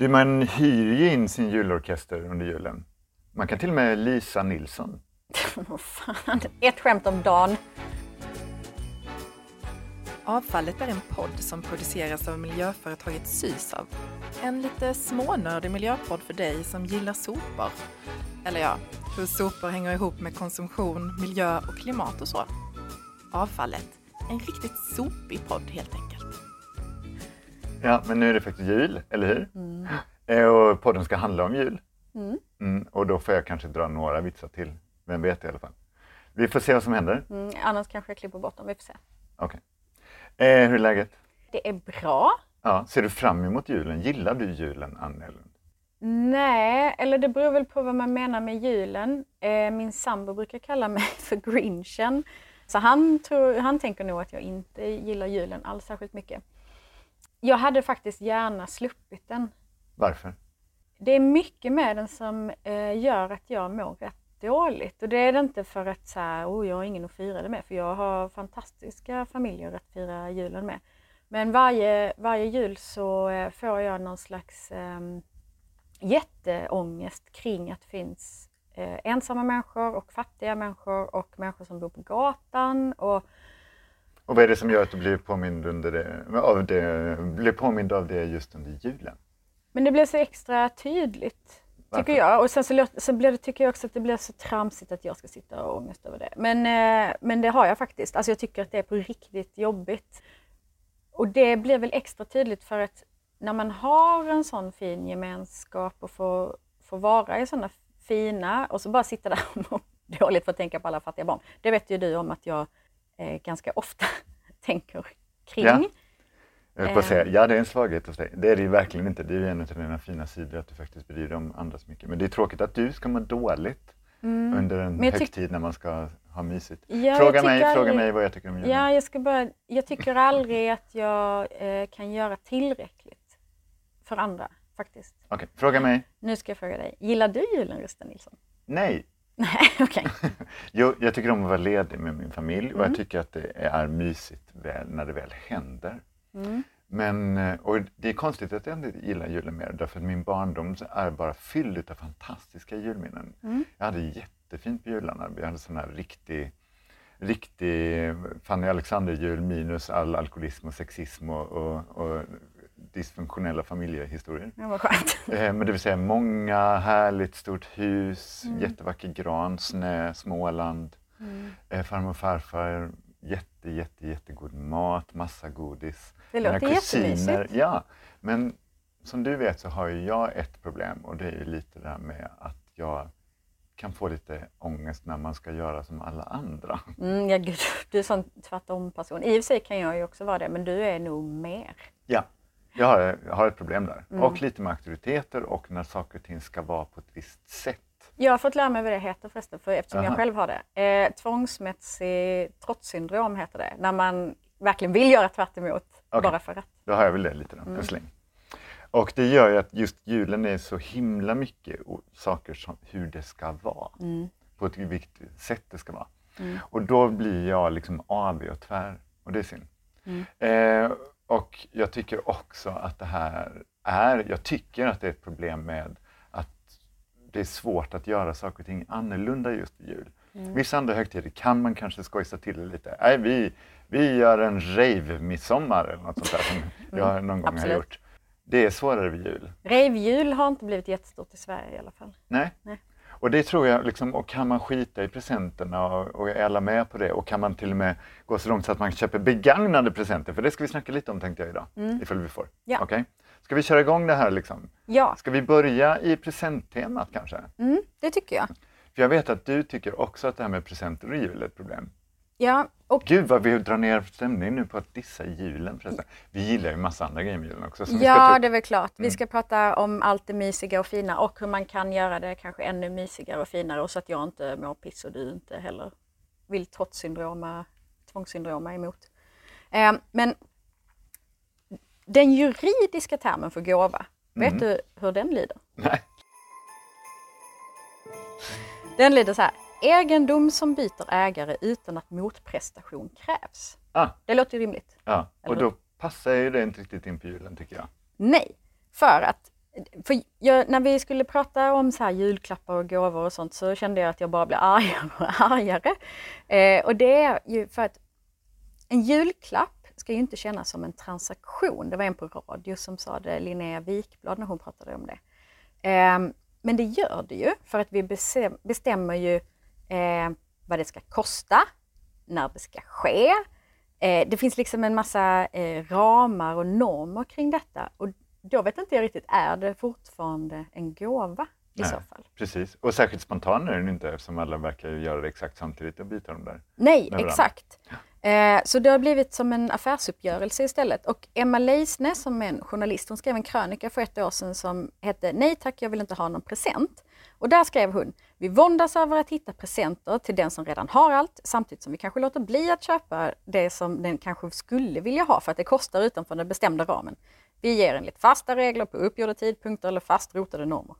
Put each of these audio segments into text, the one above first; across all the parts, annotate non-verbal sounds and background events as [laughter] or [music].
Du, man hyr ju in sin julorkester under julen. Man kan till och med Lisa Nilsson. [laughs] Vad fan, ett skämt om dagen. Avfallet är en podd som produceras av miljöföretaget Sysav. En lite smånördig miljöpodd för dig som gillar sopor. Eller ja, hur sopor hänger ihop med konsumtion, miljö och klimat och så. Avfallet, en riktigt sopig podd helt enkelt. Ja, men nu är det faktiskt jul, eller hur? Eh, Och podden ska handla om jul. Mm. Mm, och då får jag kanske dra några vitsar till. Vem vet i alla fall. Vi får se vad som händer. Mm, annars kanske jag klipper bort dem, vi får se. Okej. Eh, hur är läget? Det är bra. Ja, ser du fram emot julen? Gillar du julen, Ann Ellen? Nej, eller det beror väl på vad man menar med julen. Eh, min sambo brukar kalla mig [laughs] för grinchen. Så han, tror, han tänker nog att jag inte gillar julen alls särskilt mycket. Jag hade faktiskt gärna sluppit den. Varför? Det är mycket med den som eh, gör att jag mår rätt dåligt. Och det är det inte för att så här, oh, jag har ingen att fira det med, för jag har fantastiska familjer att fira julen med. Men varje, varje jul så eh, får jag någon slags eh, jätteångest kring att det finns eh, ensamma människor och fattiga människor och människor som bor på gatan. Och Och vad är det som gör att du blir påmind, under det, av det, blir påmind av det just under julen? Men det blir så extra tydligt, Varför? tycker jag. Och sen så, så blir det, tycker jag också att det blir så tramsigt att jag ska sitta och ångest över det. Men, eh, men det har jag faktiskt. Alltså jag tycker att det är på riktigt jobbigt. Och det blir väl extra tydligt för att när man har en sån fin gemenskap och får, får vara i sådana fina och så bara sitta där [laughs] och må dåligt för att tänka på alla fattiga barn. Det vet ju du om att jag eh, ganska ofta [laughs] tänker kring. Ja. Jag på att Eh. säga, ja det är en svaghet hos dig. Det är det ju verkligen inte. Det är ju en av dina fina sidor att du faktiskt bryr dig om andra så mycket. Men det är tråkigt att du ska må dåligt under en Mm. Jag tyck- högtid när man ska ha mysigt. Ja, fråga mig, tycker fråga aldrig- mig vad jag tycker om julen. Ja, jag, ska bara, jag tycker [laughs] aldrig att jag eh, kan göra tillräckligt för andra faktiskt. Okej, fråga mig. Nu ska jag fråga dig, gillar du julen Rusta Nilsson? Nej. Nej, [laughs] okej. [laughs] Jo, jag tycker om att vara ledig med min familj och Mm. jag tycker att det är mysigt väl, när det väl händer. Mm. Men, eh, och det är konstigt att jag inte gillar julen mer därför att min barndom är bara fylld av fantastiska julminnen. Mm. Jag hade jättefint på jularna. Vi hade sån här riktig, riktig Fanny Alexander-jul minus all alkoholism och sexism och, och, och dysfunktionella familjehistorier. Ja, vad skönt. [laughs] Eh, Men det vill säga många härligt stort hus, Mm. jättevacker gran, snö, Småland. Eh, farmor och farfar, jätte, jätte, jättegod mat, massa godis. Det Mina låter jättemysigt. Ja, men som du vet så har ju jag ett problem och det är ju lite det här med att jag kan få lite ångest när man ska göra som alla andra. Mm, ja, gud, du är en sån tvärtom person. I och för sig kan jag ju också vara det, men du är nog mer. Ja, jag har, jag har ett problem där. Mm. Och lite med auktoriteter och när saker och ting ska vara på ett visst sätt. Jag har fått lära mig vad det heter förresten, för eftersom jag Aha. själv har det. Eh, tvångsmässig trotssyndrom heter det, när man verkligen vill göra tvärt emot Okej. bara för att. Då har jag väl det lite då, Mm. släng. Och det gör ju att just julen är så himla mycket saker som hur det ska vara. Mm. På ett viktigt sätt det ska vara. Och då blir jag liksom avig och tvär och det är synd. Mm. Eh, och jag tycker också att det här är, jag tycker att det är ett problem med att det är svårt att göra saker och ting annorlunda just i jul. Mm. Vissa andra högtider kan man kanske skojsa till det lite. Nej, vi, vi gör en rave-midsommar eller något sånt där som jag någon gång har Mm. absolut. gjort. Det är svårare vid jul. Rejvjul har inte blivit jättestort i Sverige i alla fall. Nej. Nej. Och det tror jag, liksom, och kan man skita i presenterna och, och är alla med på det och kan man till och med gå så långt så att man köper begagnade presenter, för det ska vi snacka lite om tänkte jag idag, ifall vi får. Mm. Ja. Okej? Ska vi köra igång det här liksom? Ja, Ska vi börja i presenttemat kanske? mm, det tycker jag. För jag vet att du tycker också att det här med presenter och jul är ett problem. Ja, och Gud vad vi drar ner stämningen nu på att dissa julen förresten. Vi gillar ju massa andra grejer med julen också. ja, upp. det är väl klart. Mm. Vi ska prata om allt det mysiga och fina och hur man kan göra det kanske ännu mysigare och finare och så att jag inte mår piss och du inte heller vill trotssyndroma, tvångssyndroma emot. Eh, men den juridiska termen för gåva, vet du hur den lyder? Nej. Den lyder så här. Egendom som byter ägare utan att motprestation krävs. Ah, Det låter ju rimligt. ja. Och då passar ju det inte riktigt in på julen tycker jag. Nej, för att för jag, när vi skulle prata om så här julklappar och gåvor och sånt så kände jag att jag bara blev argare och argare. Eh, och det är ju för att en julklapp ska ju inte kännas som en transaktion. Det var en på radio som sa det, Linnea Wikblad, när hon pratade om det. Eh, men det gör det ju, för att vi bestämmer ju eh, vad det ska kosta, när det ska ske. Eh, det finns liksom en massa eh, ramar och normer kring detta. Och då vet inte jag riktigt, är det fortfarande en gåva i Nej, så fall? Precis, och särskilt spontan är den inte eftersom alla verkar göra det exakt samtidigt och byta dem där. Nej, exakt. Eh, så det har blivit som en affärsuppgörelse istället. Och Emma Leisner som är en journalist, hon skrev en krönika för ett år sedan som hette Nej tack, jag vill inte ha någon present. Och där skrev hon, vi våndas över att hitta presenter till den som redan har allt, samtidigt som vi kanske låter bli att köpa det som den kanske skulle vilja ha för att det kostar utanför den bestämda ramen. Vi ger enligt fasta regler på uppgjorda tidpunkter eller fast rotade normer.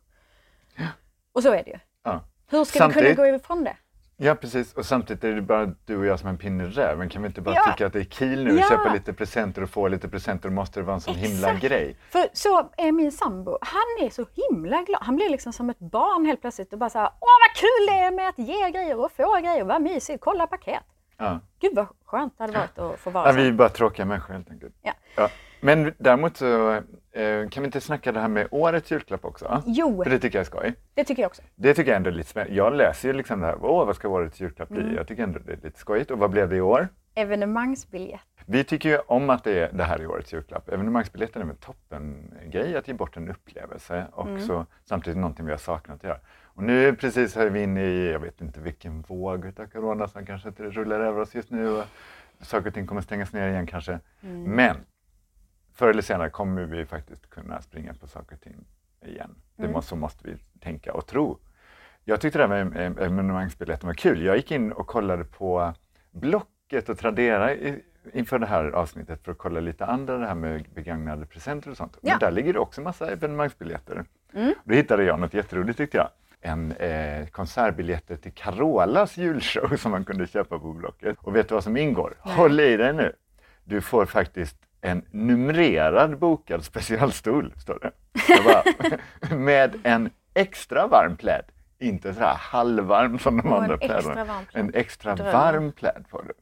Ja. Och så är det ju. Ja. Hur ska Samtidigt... vi kunna gå ifrån det? Ja precis, och samtidigt är det bara du och jag som en pinne i räven. Kan vi inte bara ja. tycka att det är kul nu ja. köpa lite presenter och få lite presenter och måste det vara en sån Exakt. himla grej? För så är min sambo, han är så himla glad. Han blir liksom som ett barn helt plötsligt och bara såhär, åh vad kul det är med att ge grejer och få grejer, vad mysigt, kolla paket. Ja. Gud vad skönt det hade varit att få vara ja, så. Vi är bara tråkiga människor helt enkelt. Ja. Men däremot så eh, kan vi inte snacka det här med årets julklapp också? Jo! För det tycker jag är skoj. Det tycker jag också. Det tycker jag ändå är lite spännande. Jag läser ju liksom det här, åh vad ska årets julklapp bli? Mm. Jag tycker ändå det är lite skojigt. Och vad blev det i år? Evenemangsbiljett. Vi tycker ju om att det, är, det här är årets julklapp. Evenemangsbiljetten är en toppen grej att ge bort en upplevelse och mm. samtidigt någonting vi har saknat att göra. Och nu precis är vi inne i, jag vet inte vilken våg av corona som kanske inte rullar över oss just nu. Saker och ting kommer stängas ner igen kanske. Mm. Men förr eller senare kommer vi faktiskt kunna springa på saker och ting igen. Det mm. måste, så måste vi tänka och tro. Jag tyckte det här med evenemangsbiljetten var kul. Jag gick in och kollade på Blocket och Tradera inför det här avsnittet för att kolla lite andra, det här med begagnade presenter och sånt. Ja. Men där ligger det också massa evenemangsbiljetter. Mm. Då hittade jag något jätteroligt tyckte jag. En eh, konsertbiljetter till Carolas julshow [laughs] som man kunde köpa på Blocket. Och vet du vad som ingår? Håll i dig nu! Du får faktiskt en numrerad bokad specialstol, står det. Bara, [laughs] med en extra varm pläd. Inte så här halvvarm som de och andra plädarna. En extra varm pläd får du.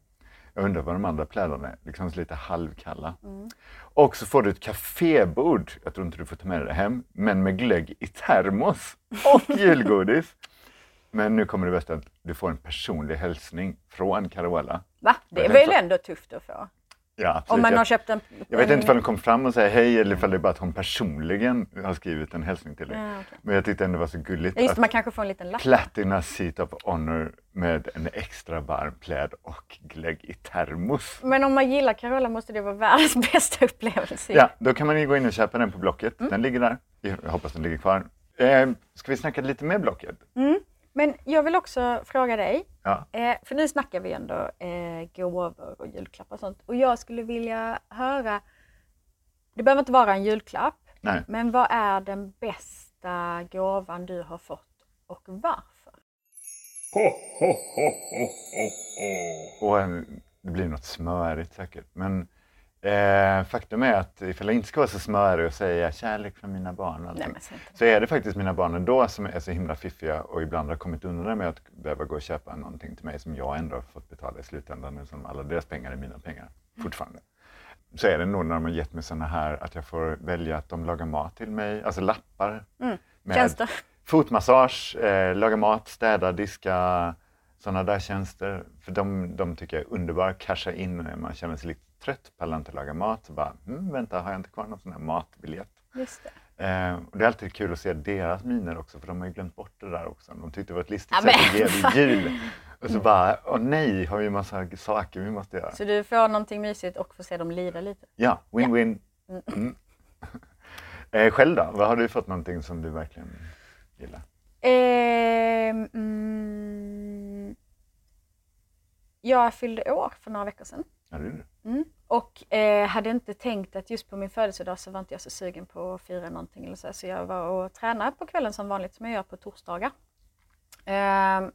Jag undrar vad de andra plädarna är, liksom lite halvkalla. Mm. Och så får du ett kafébord, jag tror inte du får ta med dig det hem, men med glögg i termos och [laughs] julgodis. Men nu kommer det bästa, du får en personlig hälsning från Carola. Va? Det är väl ändå tufft att få? Ja, Om man har köpt en... Jag vet inte om de kom fram och säger hej eller om det är bara att hon personligen har skrivit en hälsning till dig. Ja, okay. Men jag tyckte ändå det var så gulligt. Just, man kanske får en liten lapp. Platina Seat of Honor med en extra varm pläd och glögg i termos. Men om man gillar Carola måste det vara världens [laughs] bästa upplevelse. Ja, då kan man ju gå in och köpa den på Blocket. Mm. Den ligger där. Jag hoppas den ligger kvar. Eh, ska vi snacka lite mer Blocket? Mm. Men jag vill också fråga dig, ja. eh, för nu snackar vi ändå eh, gåvor och julklappar och sånt. Och jag skulle vilja höra, det behöver inte vara en julklapp, Nej. men vad är den bästa gåvan du har fått och varför? Ho, ho, ho, och det blir något smörigt säkert, men Eh, faktum är att ifall jag inte ska vara så smörig och säga kärlek från mina barn Nej, så är det faktiskt mina barn ändå som är så himla fiffiga och ibland har kommit undan med att behöva gå och köpa någonting till mig som jag ändå har fått betala i slutändan som alla deras pengar är mina pengar fortfarande. Så är det nog när de har gett mig sådana här att jag får välja att de lagar mat till mig, alltså lappar. Mm. Med Tjänster. Fotmassage, eh, laga mat, städa, diska, sådana där tjänster. För de, de tycker jag är underbara, casha in när man känner sig lite trött, pallar inte laga mat. Så bara, mm, vänta, har jag inte kvar någon sån här matbiljett? Just det. Eh, och det är alltid kul att se deras miner också, för de har ju glömt bort det där också. De tyckte det var ett listigt sätt att ge det jul. [laughs] Och så bara, åh nej, har vi en massa saker vi måste göra. Så du får någonting mysigt och får se dem lida lite? Ja, win-win. Ja. Mm. mm. [laughs] eh, själv då? Vad har du fått någonting som du verkligen gillar? Eh, mm, jag fyllde år för några veckor sedan. Ja, det är Mm. Och eh, hade inte tänkt att just på min födelsedag så var inte jag så sugen på att fira någonting. Eller så, så jag var och tränade på kvällen som vanligt som jag gör på torsdagar. Eh,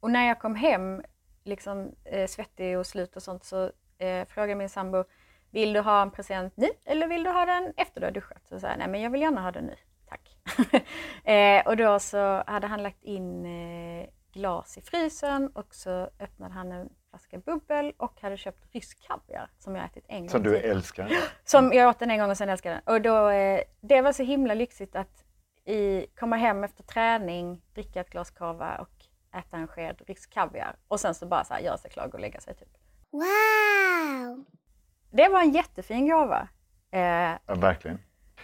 och när jag kom hem, liksom eh, svettig och slut och sånt, så eh, frågade min sambo vill du ha en present nu eller vill du ha den efter du har duschat? Så sa jag, nej men jag vill gärna ha den nu, tack. [laughs] eh, och då så hade han lagt in eh, glas i frysen och så öppnade han en flaska bubbel och hade köpt rysk kaviar som jag ätit en gång Som du älskar. [gasps] Som jag åt den en gång och sen älskade den. Och då, eh, det var så himla lyxigt att i, komma hem efter träning, dricka ett glas kava och äta en sked rysk kaviar. Och sen så bara så här, göra sig klar och lägga sig. Typ. Wow! Det var en jättefin gåva. Eh, Ja, verkligen.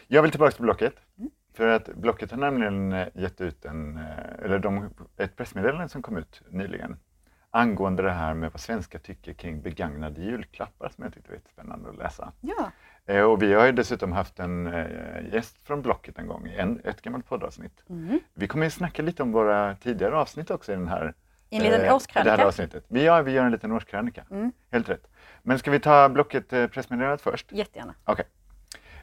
Jag vill tillbaka till Blocket. Mm. För att Blocket har nämligen eh, gett ut en, eh, eller de, ett pressmeddelande som kom ut nyligen angående det här med vad svenskar tycker kring begagnade julklappar som jag tyckte var jättespännande att läsa. ja. Eh, Och vi har ju dessutom haft en eh, gäst från Blocket en gång en, ett gammalt poddavsnitt. Mm. Vi kommer ju snacka lite om våra tidigare avsnitt också i den här I en liten eh, årskrönika. Det här avsnittet. Vi, ja, vi gör en liten årskrönika. Mm. Helt rätt. Men ska vi ta Blocket eh, pressmeddelandet först? Jättegärna. Okej.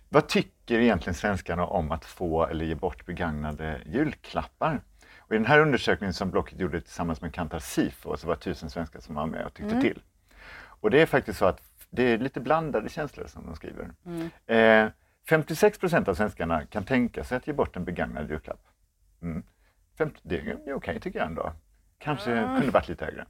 Vad tycker egentligen svenskarna om att få eller ge bort begagnade julklappar? Och I den här undersökningen som Blocket gjorde tillsammans med Kantar Sifo så var tusen svenskar som var med och tyckte till. Och det är faktiskt så att det är lite blandade känslor som de skriver. Eh, 56 procent av svenskarna kan tänka sig att ge bort en begagnad julklapp. Mm. 50, det är okej tycker jag ändå. Kanske kunde varit lite högre.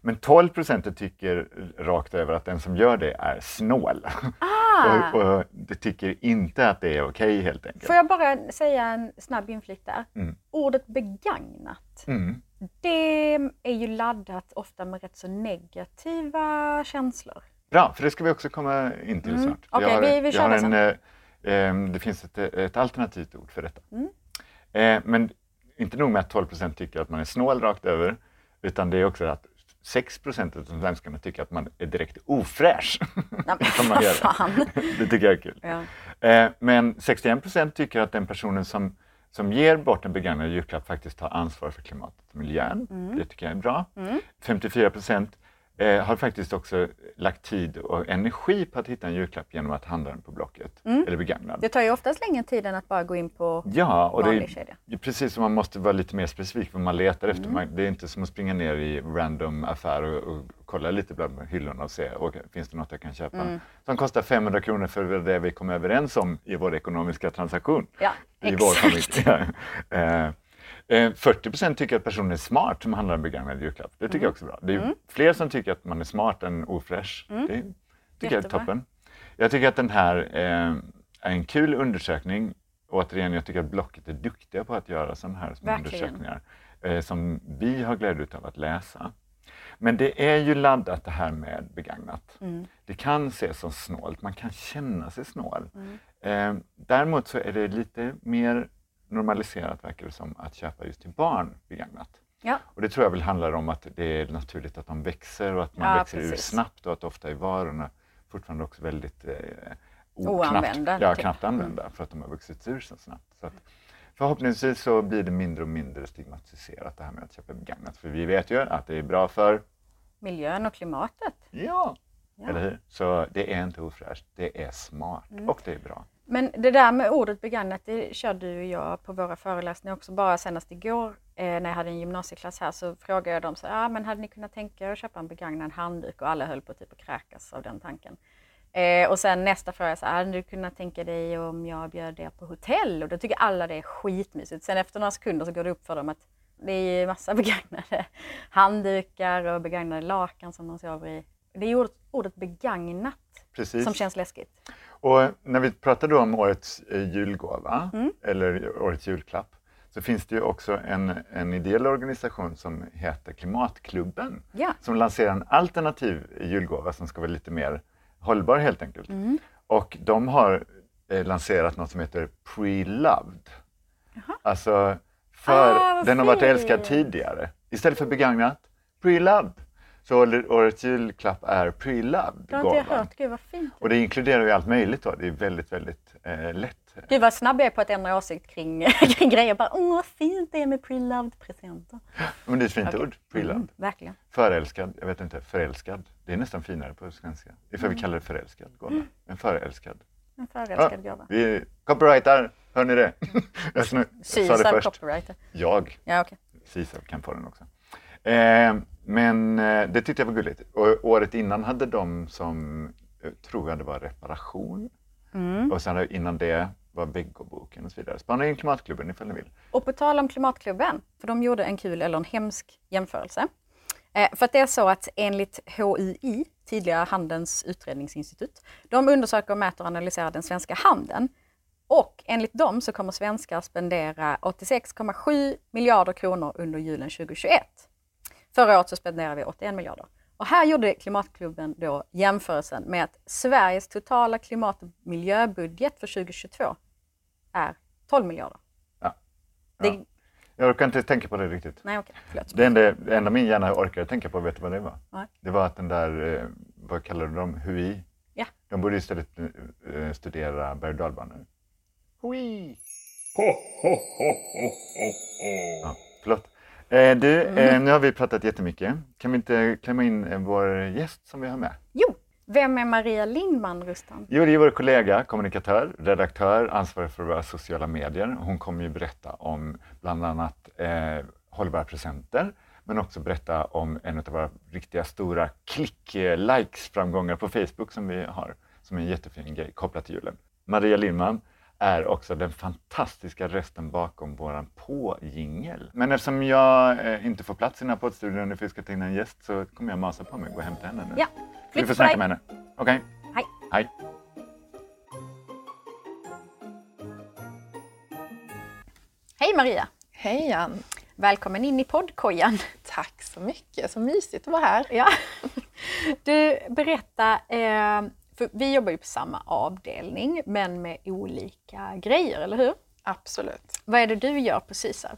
Men 12 procent tycker rakt över att den som gör det är snål. Ah! [laughs] och, och det tycker inte att det är okej helt enkelt. Får jag bara säga en snabb inflick där? Mm. Ordet begagnat, Mm. det är ju laddat ofta med rätt så negativa känslor. Bra, för det ska vi också komma in till Mm. snart. Jag har- vi- vi kör det en, sen. eh, eh, Det finns ett, ett alternativt ord för detta. Mm. Eh, men inte nog med att 12 procent tycker att man är snål rakt över, utan det är också att 6 procent av svenskarna tycker att man är direkt ofräsch. Nej, Som [laughs] man gör. [laughs] det tycker jag är kul. Ja. Eh, men 61 procent tycker att den personen som, som ger bort en begagnad julklapp faktiskt tar ansvar för klimatet och miljön. Mm. Det tycker jag är bra. 54 procent eh, har faktiskt också lagt tid och energi på att hitta en julklapp genom att handla den på Blocket, eller begagnad. Det tar ju oftast längre tid än att bara gå in på Ja, och det vanlig är, kedja. det är precis som man måste vara lite mer specifik vad man letar efter. Mm. Man, det är inte som att springa ner i random affär och, och kolla lite bland hyllorna och se, och, finns det något jag kan köpa? Mm. Som kostar 500 kronor för det vi kom överens om i vår ekonomiska transaktion. Ja, I vår exakt. familj. [laughs] Ja. Eh, eh, 40 procent tycker att personen är smart som handlar en begagnad julklapp. Det tycker Mm. jag också är bra. Det är ju fler som tycker att man är smart än ofräsch. Det tycker jag är Mm. Jättebra. toppen. Jag tycker att den här eh, är en kul undersökning. Återigen, jag tycker att Blocket är duktiga på att göra sådana här små undersökningar eh, som vi har glädje av att läsa. Men det är ju laddat det här med begagnat. Mm. Det kan ses som snålt, man kan känna sig snål. Mm. Eh, däremot så är det lite mer normaliserat verkar det som att köpa just till barn begagnat. Ja. Och det tror jag väl handlar om att det är naturligt att de växer och att man Ja, växer ur precis. snabbt och att ofta är varorna fortfarande också väldigt eh, Oanvända, ja, knappt använda för att de har vuxit ur så snabbt. Så att, förhoppningsvis så blir det mindre och mindre stigmatiserat det här med att köpa begagnat. För vi vet ju att det är bra för, Miljön och klimatet. ja, Ja. eller hur? Så det är inte ofräscht, det är smart Mm. och det är bra. Men det där med ordet begagnat, det körde ju jag på våra föreläsningar också. Bara senast igår eh, när jag hade en gymnasieklass här så frågade jag dem så här, ah, men hade ni kunnat tänka er att köpa en begagnad handduk? Och alla höll på typ att kräkas av den tanken. Eh, och sen nästa fråga, så hade du kunnat tänka dig om jag bjöd er på hotell? Och då tycker alla det är skitmysigt. Sen efter några sekunder så går det upp för dem att det är ju massa [laughs] begagnade handdukar och begagnade lakan som de sover i. Det är ordet, ordet begagnat Precis. som känns läskigt. Och när vi pratar då om årets eh, julgåva Mm. eller årets julklapp så finns det ju också en, en ideell organisation som heter Klimatklubben Ja. som lanserar en alternativ julgåva som ska vara lite mer hållbar helt enkelt. Mm. Och de har eh, lanserat något som heter Pre-Loved. Alltså, för Ah, den har varit älskad tidigare. Istället för begagnat, Pre-Loved. Så årets julklapp är Pre-Loved Det har inte jag hört. Gud vad fint. Och det inkluderar ju allt möjligt då. Det är väldigt, väldigt eh, lätt. Gud vad snabb jag är på att ändra åsikt kring, [laughs] kring grejer. Bara, Åh, vad fint det är med pre-loved presenter. Men det är ett fint Okej. ord, pre-loved. Mm, verkligen. Förälskad, jag vet inte, förälskad. Det är nästan finare på svenska. Ifall Mm. vi kallar det förälskad gåva. En förälskad. En förälskad gåva. vi copyrightar, hör ni det? [laughs] jag snu- sa det först. copywriter. Jag, Ja, okej. Sisav kan få den också. Eh, men eh, det tyckte jag var gulligt. Och året innan hade de som eh, tror jag det var reparation. Mm. Och sen innan det var Veggoboken och så vidare. Spana in Klimatklubben ifall ni vill. Och på tal om Klimatklubben, för de gjorde en kul eller en hemsk jämförelse. Eh, för att det är så att enligt HUI, tidigare Handelns utredningsinstitut, de undersöker, mäter och analyserar den svenska handeln. Och enligt dem så kommer svenskar spendera 86,7 miljarder kronor under julen 2021. Förra året så spenderade vi 81 miljarder. Och här gjorde Klimatklubben då jämförelsen med att Sveriges totala klimat och miljöbudget för 2022 är 12 miljarder. Ja. Det, Ja. Jag kan inte tänka på det riktigt. Nej, förlåt. Det enda, det enda min hjärna orkade tänka på, vet du vad det var? Nej. Det var att den där, eh, vad kallar du dem, HUI? Ja. De borde istället eh, studera berg och dalbanor. HUI! Ja, förlåt. Eh, du, Mm. eh, nu har vi pratat jättemycket. Kan vi inte klämma in eh, vår gäst som vi har med? Jo, vem är Maria Lindman Rustan? Jo, det är vår kollega, kommunikatör, redaktör, ansvarig för våra sociala medier. Hon kommer ju berätta om bland annat eh, hållbara presenter, men också berätta om en av våra riktiga stora klick-likes-framgångar på Facebook som vi har, som är en jättefin grej kopplat till julen. Maria Lindman är också den fantastiska rösten bakom våran på-jingel. Men eftersom jag eh, inte får plats i den här poddstudion när vi ska ta in en gäst så kommer jag masa på mig och gå och hämta henne nu. Ja, vi flytt får snacka med henne. Okej? Hej. Hej. Hej Maria! Hej Ann! Välkommen in i poddkojan. Tack så mycket, så mysigt att vara här. Ja. [laughs] Du, berätta, eh, för vi jobbar ju på samma avdelning men med olika grejer, eller hur? Absolut. Vad är det du gör på Sysav?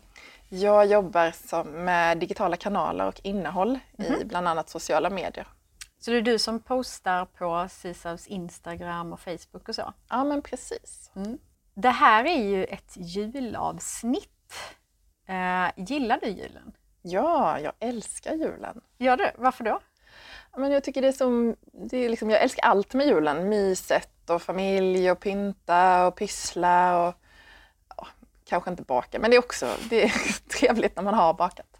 Jag jobbar som med digitala kanaler och innehåll i bland annat sociala medier. Så det är du som postar på Sysavs Instagram och Facebook och så? Ja, men precis. Det här är ju ett julavsnitt. Eh, gillar du julen? Ja, jag älskar julen. Gör du? Varför då? Men jag tycker det är som, det är liksom, jag älskar allt med julen. Myset och familj och pynta och pyssla och ja, kanske inte baka, men det är också det är [laughs] trevligt när man har bakat.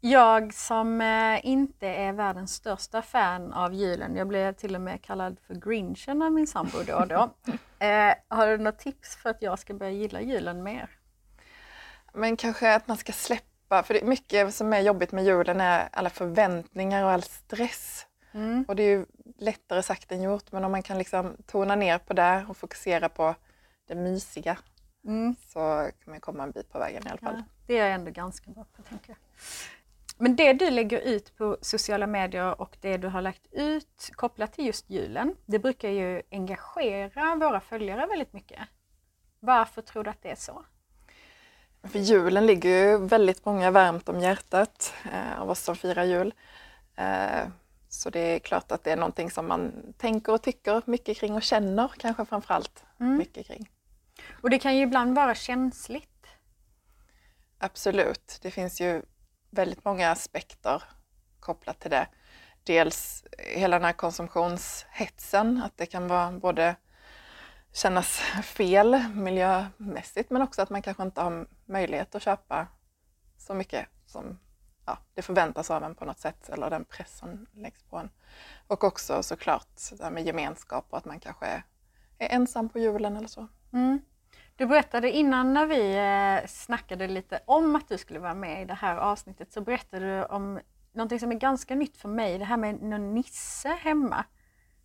Jag som eh, inte är världens största fan av julen, jag blir till och med kallad för grinchen av min sambo då och då. [laughs] Eh, har du något tips för att jag ska börja gilla julen mer? Men kanske att man ska släppa, för det är mycket som är jobbigt med julen är alla förväntningar och all stress. Mm. Och det är ju lättare sagt än gjort, men om man kan liksom tona ner på det och fokusera på det mysiga Mm. så kan man komma en bit på vägen i alla fall. Ja, det är jag ändå ganska bra på, tänker jag. Men det du lägger ut på sociala medier och det du har lagt ut kopplat till just julen, det brukar ju engagera våra följare väldigt mycket. Varför tror du att det är så? För julen ligger ju väldigt många varmt om hjärtat eh, av oss som firar jul. Eh, så det är klart att det är någonting som man tänker och tycker mycket kring och känner kanske framförallt Mm. mycket kring. Och det kan ju ibland vara känsligt. Absolut, det finns ju väldigt många aspekter kopplat till det. Dels hela den här konsumtionshetsen, att det kan vara både kännas fel miljömässigt men också att man kanske inte har möjlighet att köpa så mycket som ja, det förväntas av en på något sätt eller den pressen läggs på en. Och också såklart det här med gemenskap och att man kanske är, är ensam på julen eller så. Mm. Du berättade innan när vi eh, snackade lite om att du skulle vara med i det här avsnittet så berättade du om någonting som är ganska nytt för mig, det här med någon nisse hemma.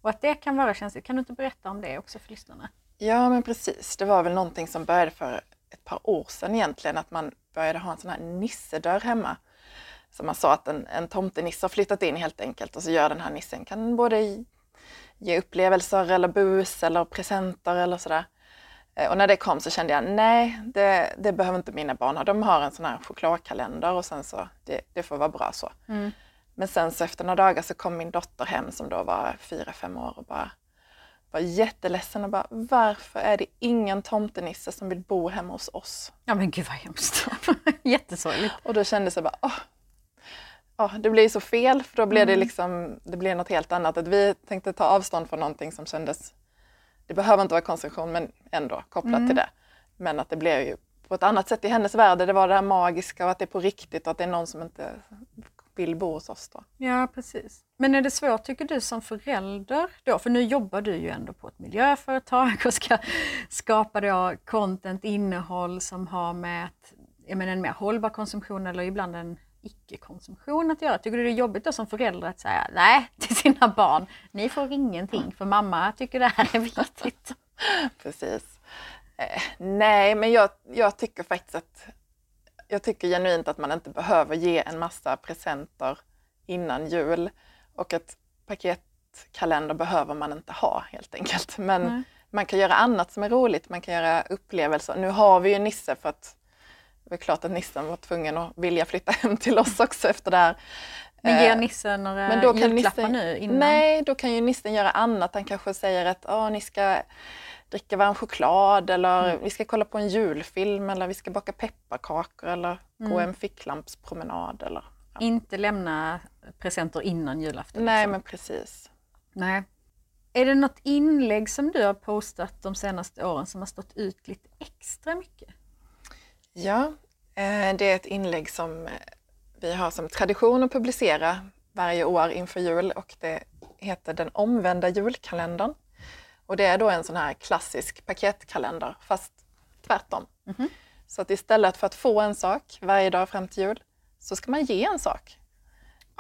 Och att det kan vara känsligt. Kan du inte berätta om det också för lyssnarna? Ja, men precis. Det var väl någonting som började för ett par år sedan egentligen, att man började ha en sån här nissedörr hemma. Så man sa att en, en tomtenisse har flyttat in helt enkelt och så gör den här nissen, kan både ge upplevelser eller bus eller presenter eller sådär. Eh, Och när det kom så kände jag, nej, det, det behöver inte mina barn ha. De har en sån här chokladkalender och sen så, det, det får vara bra så. Mm. Men sen så efter några dagar så kom min dotter hem som då var fyra, fem år och bara var jätteledsen och bara varför är det ingen tomtenisse som vill bo hemma hos oss? Ja men gud vad hemskt. [laughs] Jättesorgligt. Och då kändes det bara åh, åh, det blir så fel för då blev det liksom, det blev något helt annat. Att vi tänkte ta avstånd från någonting som kändes, det behöver inte vara konsumtion men ändå kopplat till det. Men att det blev ju på ett annat sätt i hennes värld, det var det här magiska och att det är på riktigt och att det är någon som inte vill bo hos oss då. Ja precis. Men är det svårt tycker du som förälder då? För nu jobbar du ju ändå på ett miljöföretag och ska skapa då content, innehåll som har med ett, jag menar, en mer hållbar konsumtion eller ibland en icke-konsumtion att göra. Tycker du det är jobbigt då som förälder att säga nej [laughs] till sina barn, ni får ingenting för mamma tycker det här är viktigt? [laughs] Precis. Eh, nej, men jag, jag tycker faktiskt att jag tycker genuint att man inte behöver ge en massa presenter innan jul och ett paketkalender behöver man inte ha helt enkelt. Men mm. man kan göra annat som är roligt, man kan göra upplevelser. Nu har vi ju Nisse för att det är klart att nissen var tvungen att vilja flytta [laughs] hem till oss också efter det här. Men ger eh, nissen några men då kan nissen, nu? Innan? Nej, då kan ju nissen göra annat. Han kanske säger att ni ska dricka varm choklad eller mm. vi ska kolla på en julfilm eller vi ska baka pepparkakor eller mm. gå en ficklampspromenad. Eller, ja. Inte lämna presenter innan julafton? Nej, liksom. men precis. Nej. Är det något inlägg som du har postat de senaste åren som har stått ut lite extra mycket? Ja, eh, det är ett inlägg som eh, vi har som tradition att publicera varje år inför jul och det heter Den omvända julkalendern. Och det är då en sån här klassisk paketkalender fast tvärtom. Mm -hmm. Så att istället för att få en sak varje dag fram till jul så ska man ge en sak.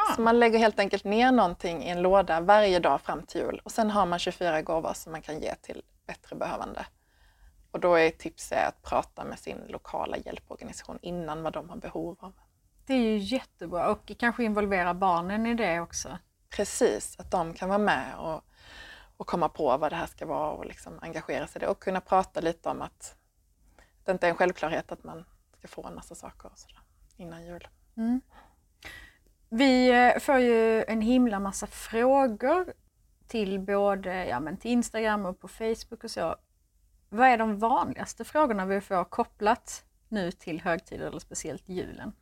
Ah. Så man lägger helt enkelt ner någonting i en låda varje dag fram till jul och sen har man 24 gåvor som man kan ge till bättre behövande. Och då är tipset att prata med sin lokala hjälporganisation innan vad de har behov av. Det är ju jättebra och kanske involvera barnen i det också. Precis, att de kan vara med och, och komma på vad det här ska vara och liksom engagera sig i det och kunna prata lite om att det inte är en självklarhet att man ska få en massa saker och sådär innan jul. Mm. Vi eh, får ju en himla massa frågor till både ja, men till Instagram och på Facebook och så. Vad är de vanligaste frågorna vi får kopplat nu till högtider eller speciellt julen?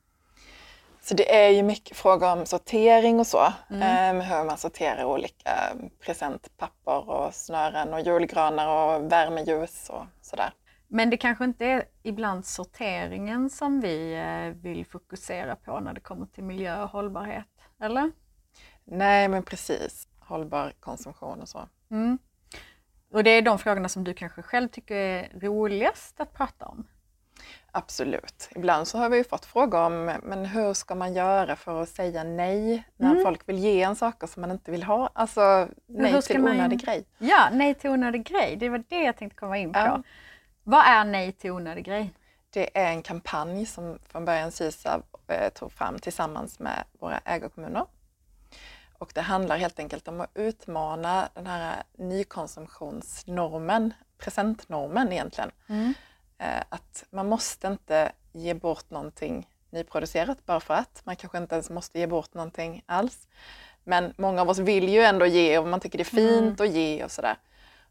Så det är ju mycket frågor om sortering och så. Mm. Um, hur man sorterar olika presentpapper och snören och julgranar och värmeljus och sådär. Men det kanske inte är ibland sorteringen som vi eh, vill fokusera på när det kommer till miljö och hållbarhet, eller? Nej, men precis. Hållbar konsumtion och så. Mm. Och det är de frågorna som du kanske själv tycker är roligast att prata om? Absolut. Ibland så har vi fått frågor om men hur ska man göra för att säga nej när mm. folk vill ge en saker som man inte vill ha? Alltså nej till onödig man... grej. Ja, nej till onödig grej. Det var det jag tänkte komma in på. Ja. Vad är nej till onödig grej? Det är en kampanj som från början Sysav eh, tog fram tillsammans med våra ägarkommuner och det handlar helt enkelt om att utmana den här nykonsumtionsnormen, presentnormen egentligen. Mm. Eh, att man måste inte ge bort någonting nyproducerat bara för att. Man kanske inte ens måste ge bort någonting alls. Men många av oss vill ju ändå ge och man tycker det är fint mm. att ge och sådär.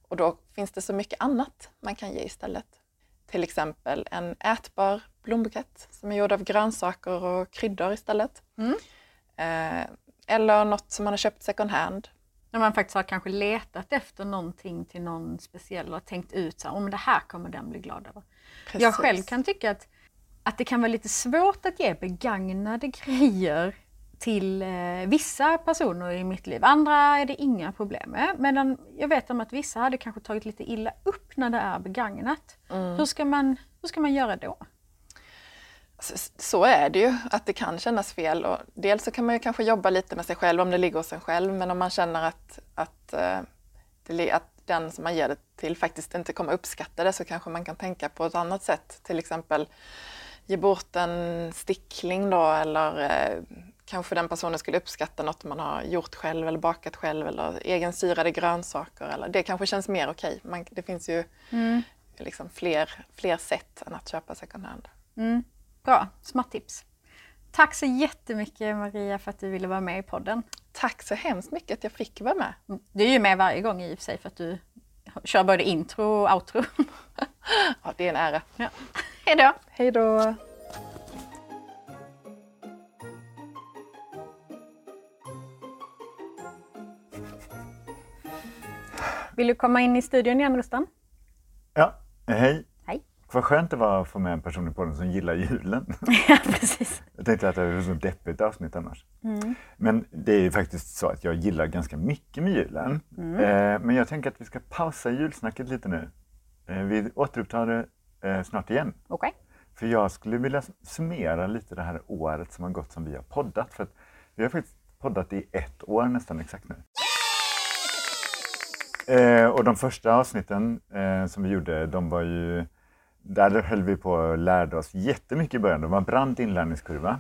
Och då finns det så mycket annat man kan ge istället. Till exempel en ätbar blombukett som är gjord av grönsaker och kryddor istället. Mm. Eh, eller något som man har köpt second hand. När man faktiskt har kanske letat efter någonting till någon speciell och tänkt ut så här, oh, det här kommer den bli glad över. Precis. Jag själv kan tycka att, att det kan vara lite svårt att ge begagnade [laughs] grejer till eh, vissa personer i mitt liv. Andra är det inga problem med. Medan jag vet om att vissa hade kanske tagit lite illa upp när det är begagnat. Mm. Hur, ska man, hur ska man göra då? Så är det ju, att det kan kännas fel. Och dels så kan man ju kanske jobba lite med sig själv om det ligger hos en själv, men om man känner att, att, eh, att den som man ger det till faktiskt inte kommer uppskatta det så kanske man kan tänka på ett annat sätt. Till exempel ge bort en stickling då eller eh, kanske den personen skulle uppskatta något man har gjort själv eller bakat själv eller egensyrade grönsaker. Eller, det kanske känns mer okej. Okay. det finns ju mm. liksom fler, fler sätt än att köpa second hand. Mm. Bra, smart tips. Tack så jättemycket Maria för att du ville vara med i podden. Tack så hemskt mycket att jag fick vara med. Mm, du är ju med varje gång i och för sig för att du kör både intro och outro. ja, det är en ära. Ja. [laughs] Hej då! Hej då! Vill du komma in i studion igen Rustan? Ja, hej. Hej. Vad skönt det var att få med en person i podden som gillar julen. [laughs] ja, precis. Jag tänkte att det var så deppigt avsnitt annars. Mm. Men det är ju faktiskt så att jag gillar ganska mycket med julen. Mm. Eh, men jag tänker att vi ska pausa julsnacket lite nu. Eh, vi återupptar det eh, snart igen. Okej. För jag skulle vilja summera lite det här året som har gått som vi har poddat. För att vi har faktiskt poddat i ett år nästan exakt nu. Eh, och de första avsnitten eh, som vi gjorde, de var ju... Där höll vi på och lärde oss jättemycket i början. Det var en brant inlärningskurva.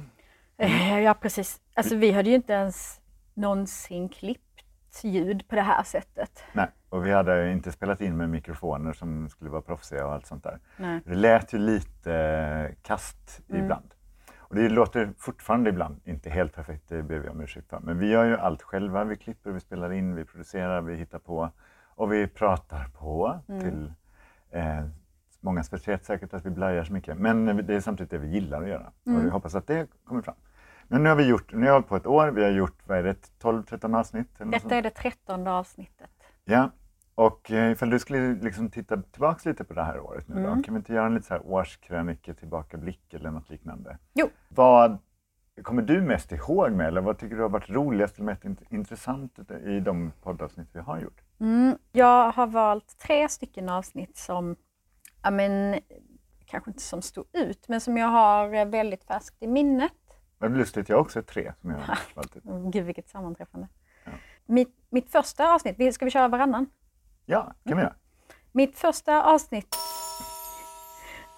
Eh, Ja, precis. Alltså vi hade ju inte ens någonsin klippt ljud på det här sättet. Nej, och vi hade inte spelat in med mikrofoner som skulle vara proffsiga och allt sånt där. Nej. Det lät ju lite eh, kast ibland. Och det låter fortfarande ibland inte helt perfekt, det ber vi om ursäkt för. Men vi gör ju allt själva. Vi klipper, vi spelar in, vi producerar, vi hittar på och vi pratar på till eh, mångas förtret säkert att vi blajar så mycket. Men det är samtidigt det vi gillar att göra och vi hoppas att det kommer fram. Men nu har vi gjort, nu har vi på ett år, vi har gjort, vad är det, 12-13 avsnitt? Eller Detta är det trettonde avsnittet. Ja, och eh, ifall du skulle liksom titta tillbaks lite på det här året nu då, kan vi inte göra en lite så här årskrönika, tillbakablick eller något liknande? Jo. Vad kommer du mest ihåg med eller vad tycker du har varit roligast eller mest int- intressant i de poddavsnitt vi har gjort? Mm, jag har valt tre stycken avsnitt som, ja men, kanske inte som stod ut, men som jag har eh, väldigt färskt i minnet. Vad lustigt, jag har också tre som jag har [laughs] valt ut. Mm, Gud vilket sammanträffande. Mitt, mitt första avsnitt, ska vi köra varannan? Ja, kan vi göra. Mitt första avsnitt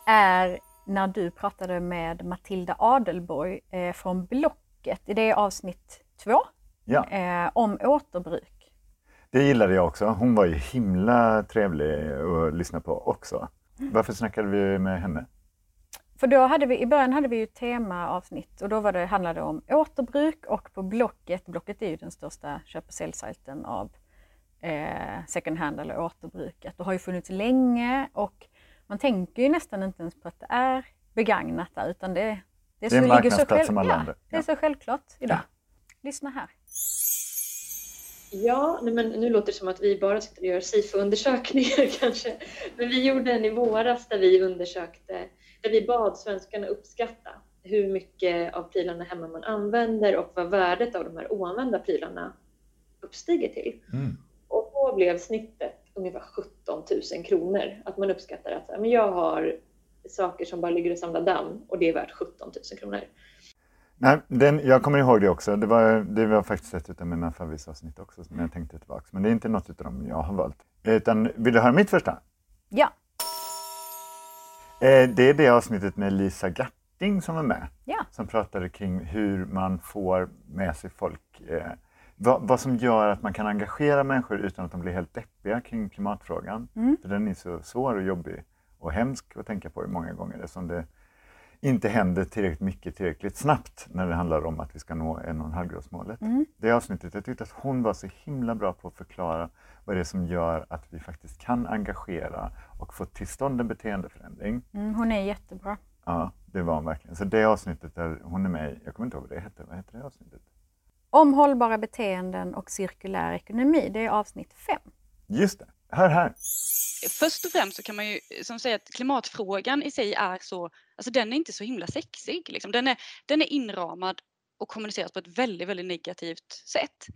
är när du pratade med Matilda Adelborg eh, från Blocket. Det är avsnitt två, Ja, eh, om återbruk. Det gillade jag också. Hon var ju himla trevlig att lyssna på också. Varför snackade vi med henne? För då hade vi, i början hade vi ju temaavsnitt och då var det, handlade det om återbruk och på Blocket, Blocket är ju den största köp och säljsajten av eh, second hand eller återbruket och har ju funnits länge och man tänker ju nästan inte ens på att det är begagnat där utan det, det, Det är så, en marknadsplats som alla ja, andra. det är Ja. så självklart idag. Ja. Lyssna här. Ja, men nu låter det som att vi bara sitter och gör SIFO-undersökningar [laughs] kanske. Men vi gjorde en i våras där vi undersökte, där vi bad svenskarna uppskatta hur mycket av prylarna hemma man använder och vad värdet av de här oanvända prylarna uppstiger till. Mm. Och då blev snittet ungefär 17 000 kronor. Att man uppskattar att men jag har saker som bara ligger och samlar damm och det är värt 17 000 kronor. Nej, den, jag kommer ihåg det också. Det var, det var faktiskt ett av mina favoritavsnitt också när jag tänkte tillbaka. Men det är inte något av dem jag har valt. Utan, vill du höra mitt första? Ja, Eh, det är det avsnittet med Lisa Garting som var med. ja. Som pratade kring hur man får med sig folk. Eh, vad, vad som gör att man kan engagera människor utan att de blir helt deppiga kring klimatfrågan. För den är så svår och jobbig och hemsk att tänka på många gånger eftersom det inte händer tillräckligt mycket tillräckligt snabbt när det handlar om att vi ska nå 1,5-gradsmålet. Det avsnittet, jag tyckte att hon var så himla bra på att förklara vad det är som gör att vi faktiskt kan engagera och få till stånd en beteendeförändring. Mm, hon är jättebra. Ja, det var hon verkligen. Så det avsnittet där hon är med, jag kommer inte ihåg vad det hette, vad hette det avsnittet? Om hållbara beteenden och cirkulär ekonomi, det är avsnitt fem. Just det, hör här! Först och främst så kan man ju som säga att klimatfrågan i sig är så, alltså den är inte så himla sexig. Liksom. Den, är, den är inramad och kommuniceras på ett väldigt, väldigt negativt sätt.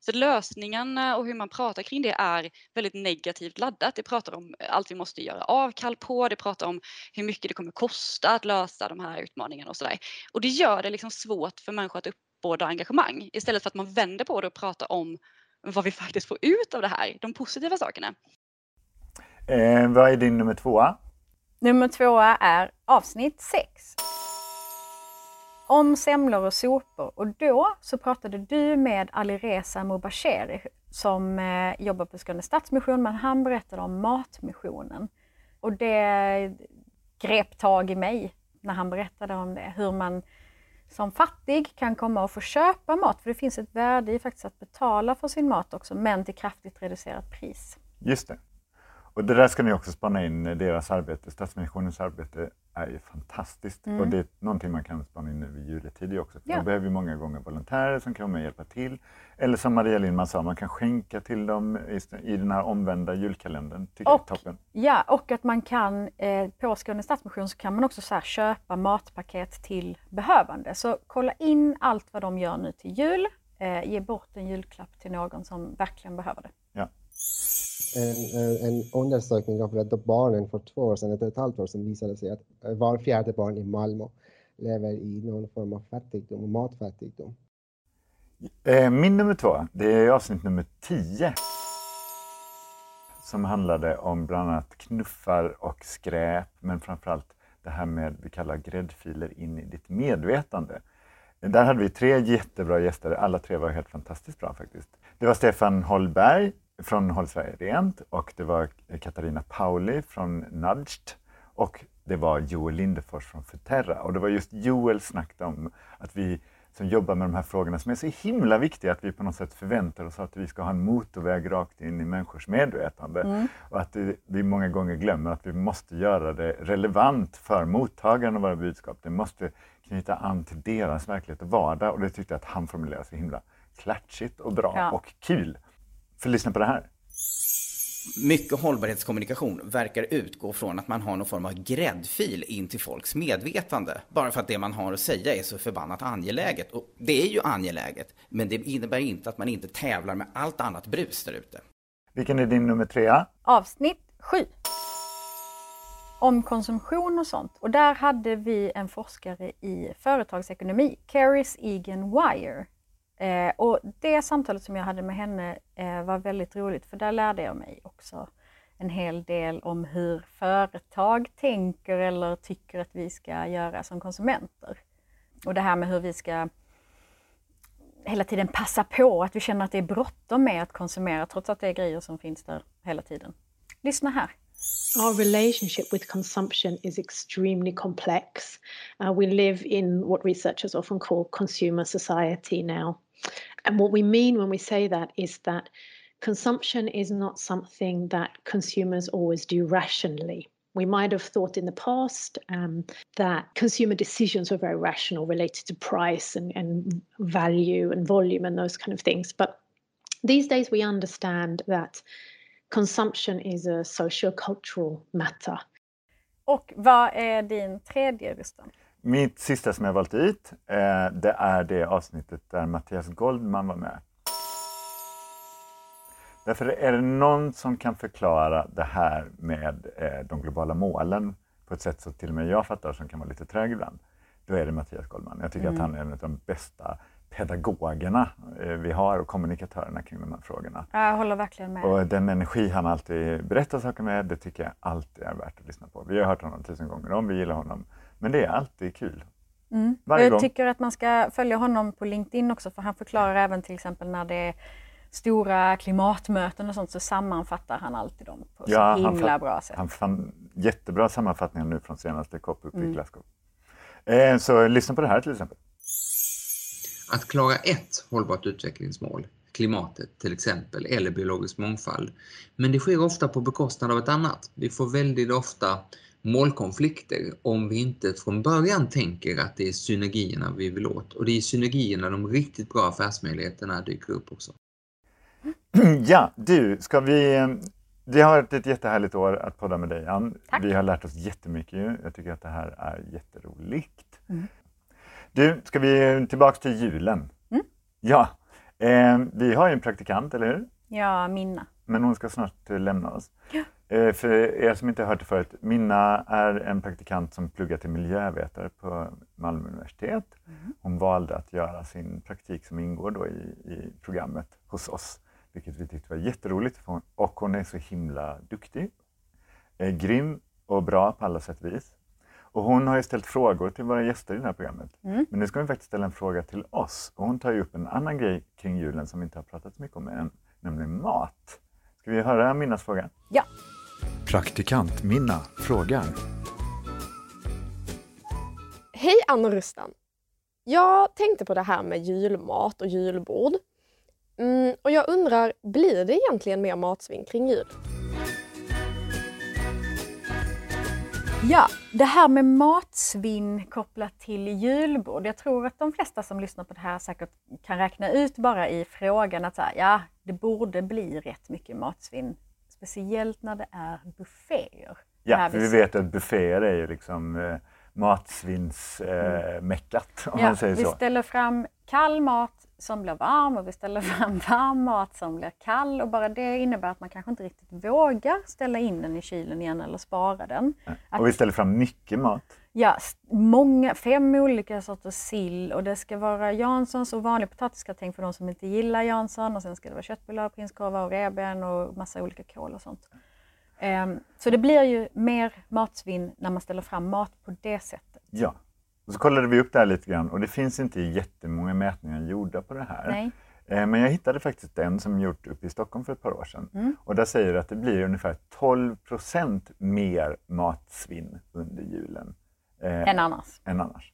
Så lösningarna och hur man pratar kring det är väldigt negativt laddat. Det pratar om allt vi måste göra avkall på, det pratar om hur mycket det kommer kosta att lösa de här utmaningarna och sådär. Och det gör det liksom svårt för människor att uppbåda engagemang istället för att man vänder på det och pratar om vad vi faktiskt får ut av det här, de positiva sakerna. Eh, vad är din nummer tvåa? Nummer två är avsnitt sex. Om semlor och sopor och då så pratade du med Alireza Mubasheri som eh, jobbar på Skåne Stadsmission men han berättade om Matmissionen. Och det grep tag i mig när han berättade om det. Hur man som fattig kan komma och få köpa mat. För det finns ett värde i faktiskt att betala för sin mat också men till kraftigt reducerat pris. Just det. Och det där ska ni också spana in, eh, deras arbete. Stadsmissionens arbete är ju fantastiskt och det är någonting man kan spana in nu i juletid också. För Ja. De behöver ju många gånger volontärer som kan vara med och hjälpa till. Eller som Maria Lindman sa, man kan skänka till dem i, den här omvända julkalendern. Tycker Och- toppen. Ja, och att man kan, eh, på Skåne Stadsmission så kan man också så köpa matpaket till behövande. Så kolla in allt vad de gör nu till jul. Eh, ge bort en julklapp till någon som verkligen behöver det en, en, en undersökning av Rädda Barnen för två år sedan, ett och ett halvt år sedan, visade sig att eh, var fjärde barn i Malmö lever i någon form av fattigdom, matfattigdom. Eh, min nummer två, det är avsnitt nummer tio. Som handlade om bland annat knuffar och skräp, men framförallt det här med vi kallar gräddfiler in i ditt medvetande. Där hade vi tre jättebra gäster, alla tre var helt fantastiskt bra faktiskt. Det var Stefan Holberg från Håll Sverige Rent och det var Katarina Pauli från Nudged och det var Joel Lindefors från Futerra. Och det var just Joel snackade om att vi som jobbar med de här frågorna som är så himla viktiga att vi på något sätt förväntar oss att vi ska ha en motorväg rakt in i människors medvetande. Och att det, vi många gånger glömmer att vi måste göra det relevant för mottagaren av våra budskap. Det måste knyta an till deras verklighet och vardag och det tyckte jag att han formulerade så himla klatschigt och bra Ja. och kul. För lyssna på det här. Mycket hållbarhetskommunikation verkar utgå från att man har någon form av gräddfil in till folks medvetande. Bara för att det man har att säga är så förbannat angeläget. Och det är ju angeläget, men det innebär inte att man inte tävlar med allt annat brus där ute. Vilken är din nummer trea? Avsnitt 7. Om konsumtion och sånt. Och där hade vi en forskare i företagsekonomi, Caris Egan Wire. Eh, och det samtalet som jag hade med henne eh, var väldigt roligt för där lärde jag mig också en hel del om hur företag tänker eller tycker att vi ska göra som konsumenter. Och det här med hur vi ska hela tiden passa på, att vi känner att det är bråttom med att konsumera trots att det är grejer som finns där hela tiden. Lyssna här. Our relationship with consumption is extremely complex. Uh, we live in what researchers often call consumer society now. And what we mean when we say that is that consumption is not something that consumers always do rationally. We might have thought in the past um, that consumer decisions were very rational, related to price and, and value and volume and those kind of things. But these days we understand that consumption is a socio-cultural matter. Och vad är din tredje? Mitt sista som jag valt ut, eh, det är det avsnittet där Mattias Goldman var med. Därför är det någon som kan förklara det här med eh, de globala målen på ett sätt som till och med jag fattar som kan vara lite trög ibland. Då är det Mattias Goldman. Jag tycker att han är en av de bästa pedagogerna eh, vi har och kommunikatörerna kring de här frågorna. Jag håller verkligen med. Och den energi han alltid berättar saker med, det tycker jag alltid är värt att lyssna på. Vi har hört honom tusen gånger om, vi gillar honom. Men det är alltid kul. Mm. Jag gång. tycker att man ska följa honom på LinkedIn också för han förklarar även till exempel när det är stora klimatmöten och sånt så sammanfattar han alltid dem på så han himla bra sätt. Han fann jättebra sammanfattningar nu från senaste COP uppe Mm. i Glasgow. Eh, så lyssna på det här till exempel. Att klara ett hållbart utvecklingsmål, klimatet till exempel, eller biologisk mångfald. Men det sker ofta på bekostnad av ett annat. Vi får väldigt ofta målkonflikter om vi inte från början tänker att det är synergierna vi vill åt. Och det är synergierna de riktigt bra affärsmöjligheterna dyker upp också. [clears throat] ja, du, ska vi... eh, Det har varit ett jättehärligt år att podda med dig, Ann. Tack. Vi har lärt oss jättemycket. Jag tycker att det här är jätteroligt. Mm. Du, ska vi tillbaks till julen? Mm. Ja, eh, vi har ju en praktikant, eller hur? Ja, Minna. Men hon ska snart eh, lämna oss. Ja. Eh, För er som inte har hört det förut, Minna är en praktikant som pluggar till miljövetare på Malmö universitet. Mm. Hon valde att göra sin praktik som ingår då i, i programmet hos oss, vilket vi tyckte var jätteroligt. för hon- Och hon är så himla duktig, eh, grym och bra på alla sätt och vis. Och hon har ju ställt frågor till våra gäster i det här programmet. Mm. Men nu ska hon faktiskt ställa en fråga till oss. Och hon tar ju upp en annan grej kring julen som vi inte har pratat så mycket om än, nämligen mat. Ska vi höra Minnas fråga? Ja. Praktikant Minna frågar. Hej Anna och Rustan! Jag tänkte på det här med julmat och julbord. Mm, och jag undrar, blir det egentligen mer matsvinn kring jul? Ja, det här med matsvinn kopplat till julbord. Jag tror att de flesta som lyssnar på det här säkert kan räkna ut bara i frågan att så här, ja, det borde bli rätt mycket matsvinn. Speciellt när det är bufféer. Ja, för vi- vi vet att bufféer är ju liksom eh, matsvinnsmeckat, eh, om Ja, man säger vi så. ställer fram kall mat som blir varm och vi ställer [laughs] fram varm mat som blir kall och bara det innebär att man kanske inte riktigt vågar ställa in den i kylen igen eller spara den. Att- Och vi ställer fram mycket mat. Ja, många, fem olika sorters sill och det ska vara Janssons och vanlig potatisgratäng för de som inte gillar Jansson och sen ska det vara köttbullar, prinskorvar och revben och massa olika kål och sånt. Ehm, så det blir ju mer matsvinn när man ställer fram mat på det sättet. Ja. Och så kollade vi upp det här lite grann och det finns inte jättemånga mätningar gjorda på det här. Nej. Eh, Men jag hittade faktiskt en som gjort uppe i Stockholm för ett par år sedan. Mm. Och där säger det att det blir ungefär 12 procent mer matsvinn under julen. Eh, Än annars. Än annars.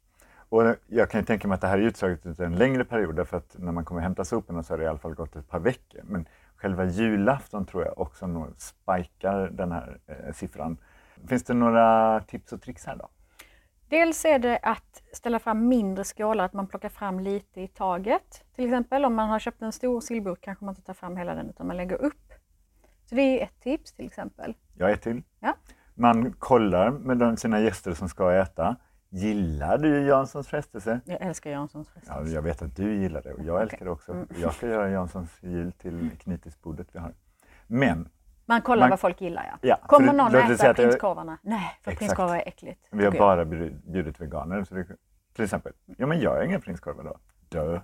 Och jag kan ju tänka mig att det här är utslaget ut en längre period därför att när man kommer hämta soporna så har det i alla fall gått ett par veckor. Men själva julafton tror jag också nog spikar den här eh, siffran. Finns det några tips och tricks här då? Dels är det att ställa fram mindre skålar, att man plockar fram lite i taget. Till exempel om man har köpt en stor sillburk kanske man inte tar fram hela den utan man lägger upp. Så det är ett tips till exempel. Jag är till. Ja. Man kollar med de, sina gäster som ska äta. Gillar du Janssons frestelse? Jag älskar Janssons frestelse. Ja, jag vet att du gillar det och jag älskar det också. Mm. Jag ska göra Janssons jul till knytisbordet vi har. Men Man kollar Man- vad folk gillar ja. Ja, Kommer någon äta prinskorvarna? Nej, för Exakt. prinskorvar är äckligt. vi har jag. bara bjud- bjudit veganer. Så det, till exempel, ja men jag är ingen prinskorvar då. Dö.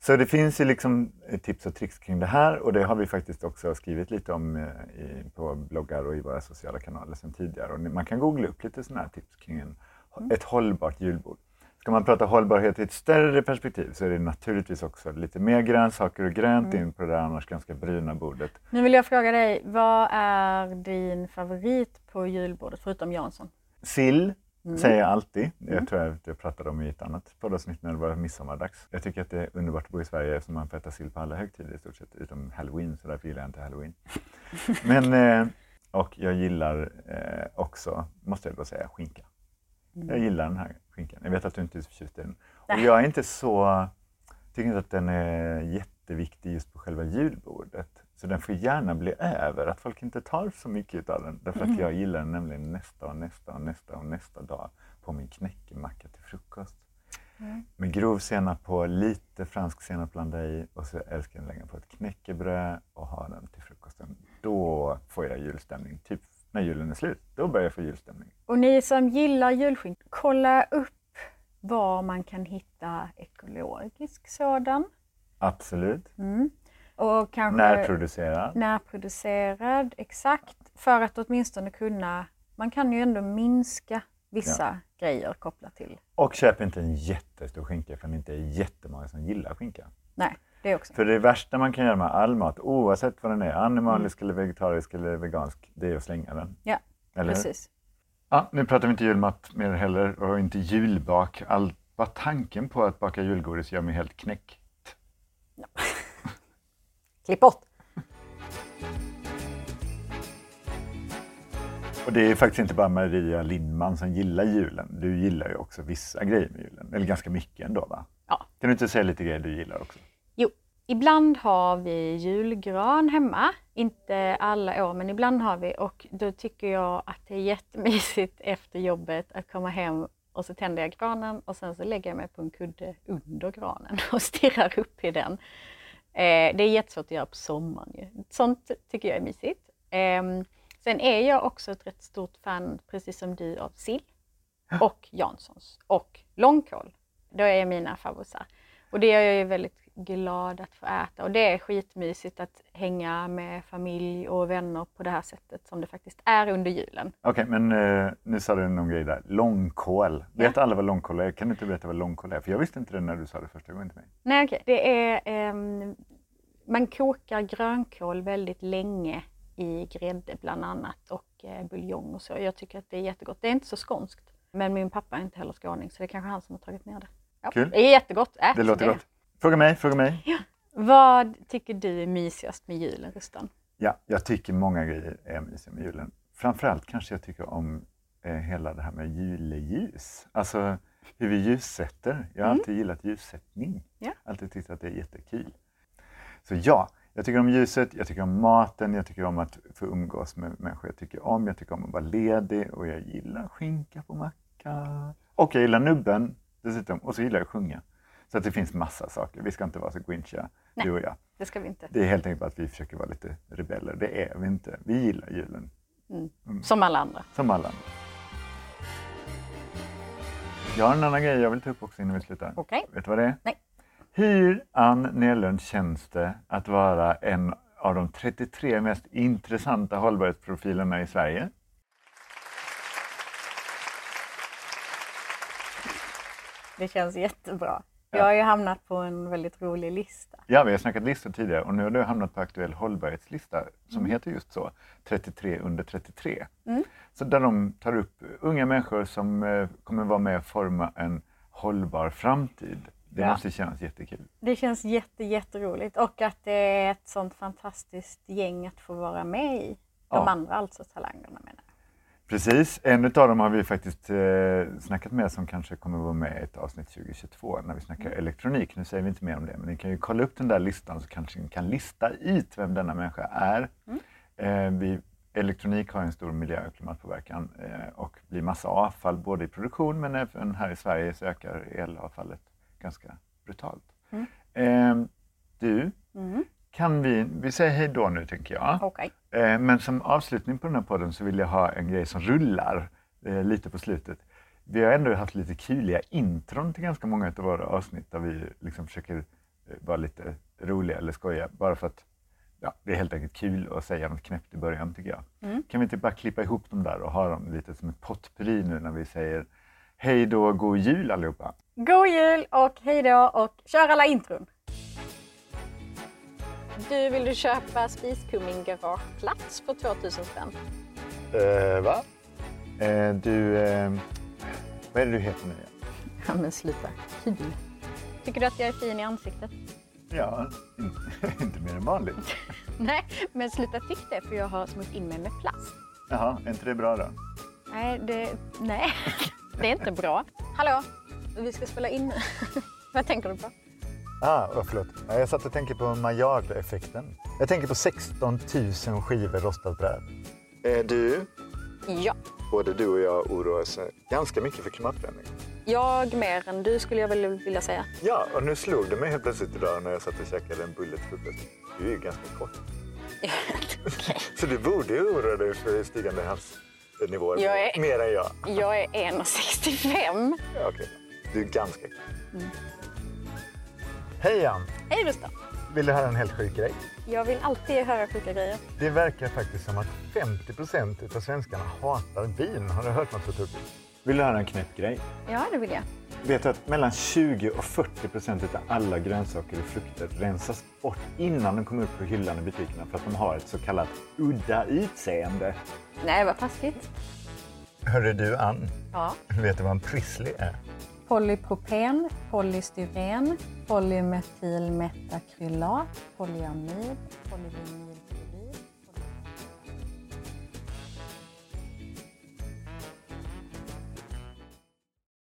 Så det finns ju liksom eh, tips och tricks kring det här och det har vi faktiskt också skrivit lite om eh, i, på bloggar och i våra sociala kanaler sedan tidigare. Och man kan googla upp lite sådana här tips kring en, Mm. ett hållbart julbord. Ska man prata hållbarhet i ett större perspektiv så är det naturligtvis också lite mer grönsaker och grönt Mm. in på det där annars ganska bruna bordet. Nu vill jag fråga dig, vad är din favorit på julbordet förutom Jansson? Sill Mm. säger jag alltid. Mm. Jag tror att jag pratade om i ett annat poddavsnitt när det var midsommardags. Jag tycker att det är underbart att bo i Sverige eftersom man får äta sill på alla högtider i stort sett, utom halloween, så därför gillar jag inte halloween. [laughs] Men, eh, och jag gillar eh, också, måste jag då säga, skinka. Mm. Jag gillar den här skinkan. Jag vet att du inte är så förtjust i den. Och jag är inte så, tycker inte att den är jätteviktig just på själva julbordet. Så den får gärna bli över, att folk inte tar så mycket av den. Därför att jag gillar den nämligen nästa och nästa och nästa och nästa dag på min knäckemacka till frukost. Mm. Med grov senap på, lite fransk senap blanda i och så älskar jag den lägga på ett knäckebröd och ha den till frukosten. Då får jag julstämning. Typ när julen är slut, då börjar jag få julstämning. Och ni som gillar julskinka, kolla upp var man kan hitta ekologisk sådan. Absolut. Mm. Och kanske Närproducerad. närproducerad, exakt. För att åtminstone kunna, man kan ju ändå minska vissa grejer kopplat till. Och köp inte en jättestor skinka för det inte är jättemånga som gillar skinka. Nej, det också. För det värsta man kan göra med all mat, oavsett vad den är, animalisk eller vegetarisk eller vegansk, det är att slänga den. Ja, Eller precis. Ja, nu pratar vi inte julmat mer heller och inte julbak. All, bara tanken på att baka julgodis gör mig helt knäckt. [laughs] Klipp bort! Och det är faktiskt inte bara Maria Lindman som gillar julen. Du gillar ju också vissa grejer med julen. Eller ganska mycket ändå va? Ja. Kan du inte säga lite grejer du gillar också? Jo, ibland har vi julgran hemma. Inte alla år, men ibland har vi. Och då tycker jag att det är jättemysigt [laughs] efter jobbet att komma hem och så tänder jag granen och sen så lägger jag mig på en kudde under granen [laughs] och stirrar upp i den. Eh, det är jättesvårt att göra på sommaren. Ju. Sånt tycker jag är mysigt. Ehm, sen är jag också ett rätt stort fan, precis som du, av sill och Janssons och långkål. Då är mina favoriter. Och det är jag ju väldigt glad att få äta och det är skitmysigt att hänga med familj och vänner på det här sättet som det faktiskt är under julen. Okej, men eh, nu sa du någon grej där. Långkål. Vet alla vad långkål är? Kan du inte berätta vad långkål är? För jag visste inte det när du sa det första gången till mig. Nej, okej. Det är, ehm, man kokar grönkål väldigt länge i grädde bland annat och eh, buljong och så. Jag tycker att det är jättegott. Det är inte så skånskt. Men min pappa är inte heller skåning så det är kanske han som har tagit ner det. Ja, Kul. Det är jättegott. Ät Det låter gott. Fråga mig, fråga mig. Vad tycker du är mysigast med julen, Rustan? Ja, jag tycker många grejer är mysiga med julen. Framförallt kanske jag tycker om eh, hela det här med juleljus. Alltså hur vi ljussätter. Jag har Mm. alltid gillat ljussättning. Ja. Alltid tyckt att det är jättekul. Så ja, jag tycker om ljuset, jag tycker om maten, jag tycker om att få umgås med människor jag tycker om. Jag tycker om att vara ledig och jag gillar skinka på macka. Och jag gillar nubben dessutom. Och så gillar jag att sjunga. Så att det finns massa saker. Vi ska inte vara så grinchiga, du och jag. Det ska vi inte. Det är helt enkelt att vi försöker vara lite rebeller. Det är vi inte. Vi gillar julen. Mm. Mm. Som alla andra. Som alla andra. Jag har en annan grej jag vill ta upp också innan vi slutar. Okej. Vet du vad det är? Nej. Hur, Ann Nerlund, känns det att vara en av de 33 mest intressanta hållbarhetsprofilerna i Sverige? Det känns jättebra. Ja. Jag har ju hamnat på en väldigt rolig lista. Ja, vi har snackat listor tidigare och nu har du hamnat på aktuell hållbarhetslista som Mm. heter just så, 33 under 33. Mm. Så där de tar upp unga människor som eh, kommer vara med och forma en hållbar framtid. Det Ja. måste kännas jättekul. Det känns jätte, jätteroligt och att det är ett sånt fantastiskt gäng att få vara med i. De Ja. andra alltså talangerna. Precis, en av dem har vi faktiskt eh, snackat med som kanske kommer vara med i ett avsnitt 2022 när vi snackar Mm. elektronik. Nu säger vi inte mer om det, men ni kan ju kolla upp den där listan så kanske ni kan lista ut vem denna människa är. Mm. Eh, vi, elektronik har en stor miljö och klimatpåverkan eh, och blir massa avfall både i produktion men även här i Sverige så ökar elavfallet ganska brutalt. Mm. Eh, du, Mm. kan vi, vi säger hej då nu tänker jag. Okej. Eh, Men som avslutning på den här podden så vill jag ha en grej som rullar eh, lite på slutet. Vi har ändå haft lite kuliga intron till ganska många av våra avsnitt där vi liksom försöker eh, vara lite roliga eller skoja. Bara för att ja, det är helt enkelt kul att säga något knäppt i början tycker jag. Mm. Kan vi inte bara klippa ihop dem där och ha dem lite som ett potpurri nu när vi säger hej då, god jul allihopa! God jul och hej då och kör alla intron! Du, vill du köpa spiskummin garageplats för 2000 spänn? Eh, va? Eh, du, eh, vad är det du heter nu igen? Ja men sluta. Kul. Tycker du att jag är fin i ansiktet? Ja, inte, [laughs] inte mer än vanligt. [laughs] Nej, men sluta tyck det för jag har smort in mig med plast. Jaha, är inte det bra då? Nej, det, nej, [laughs] det är inte bra. Hallå, vi ska spela in. Vad tänker du på? Ah, oh, förlåt. Ja, Jag satt och tänkte på Maillard-effekten. Jag tänker på 16 000 skivor rostat bröd. Eh, du, Ja, både du och jag oroar oss ganska mycket för klimatförändringen. jag mer än du skulle jag väl vilja säga. Ja, och nu slog det mig helt plötsligt idag när jag satt och käkade en bulle till frukost. Du är ju ganska kort. [laughs] Så du borde ju oroa dig för stigande havsnivåer Jag är- mer än jag. Jag är 1,65. Ja, okej. Du är ganska kort. Mm. Hej Jan! Hej Gustav! Vill du höra en helt sjuk grej? Jag vill alltid höra sjuka grejer. Det verkar faktiskt som att 50 procent av svenskarna hatar vin. Har du hört något så tokigt? Vill du höra en knäpp grej? Ja, det vill jag. Vet du att mellan 20 och 40 procent av alla grönsaker och frukter rensas bort innan de kommer upp på hyllan i butikerna för att de har ett så kallat udda utseende? Nej, vad taskigt. Hörru du Ann, Ja. vet du vad en prissly är? Polypropen, polystyren, polymetylmetakrylat, polyamid, polyvinyl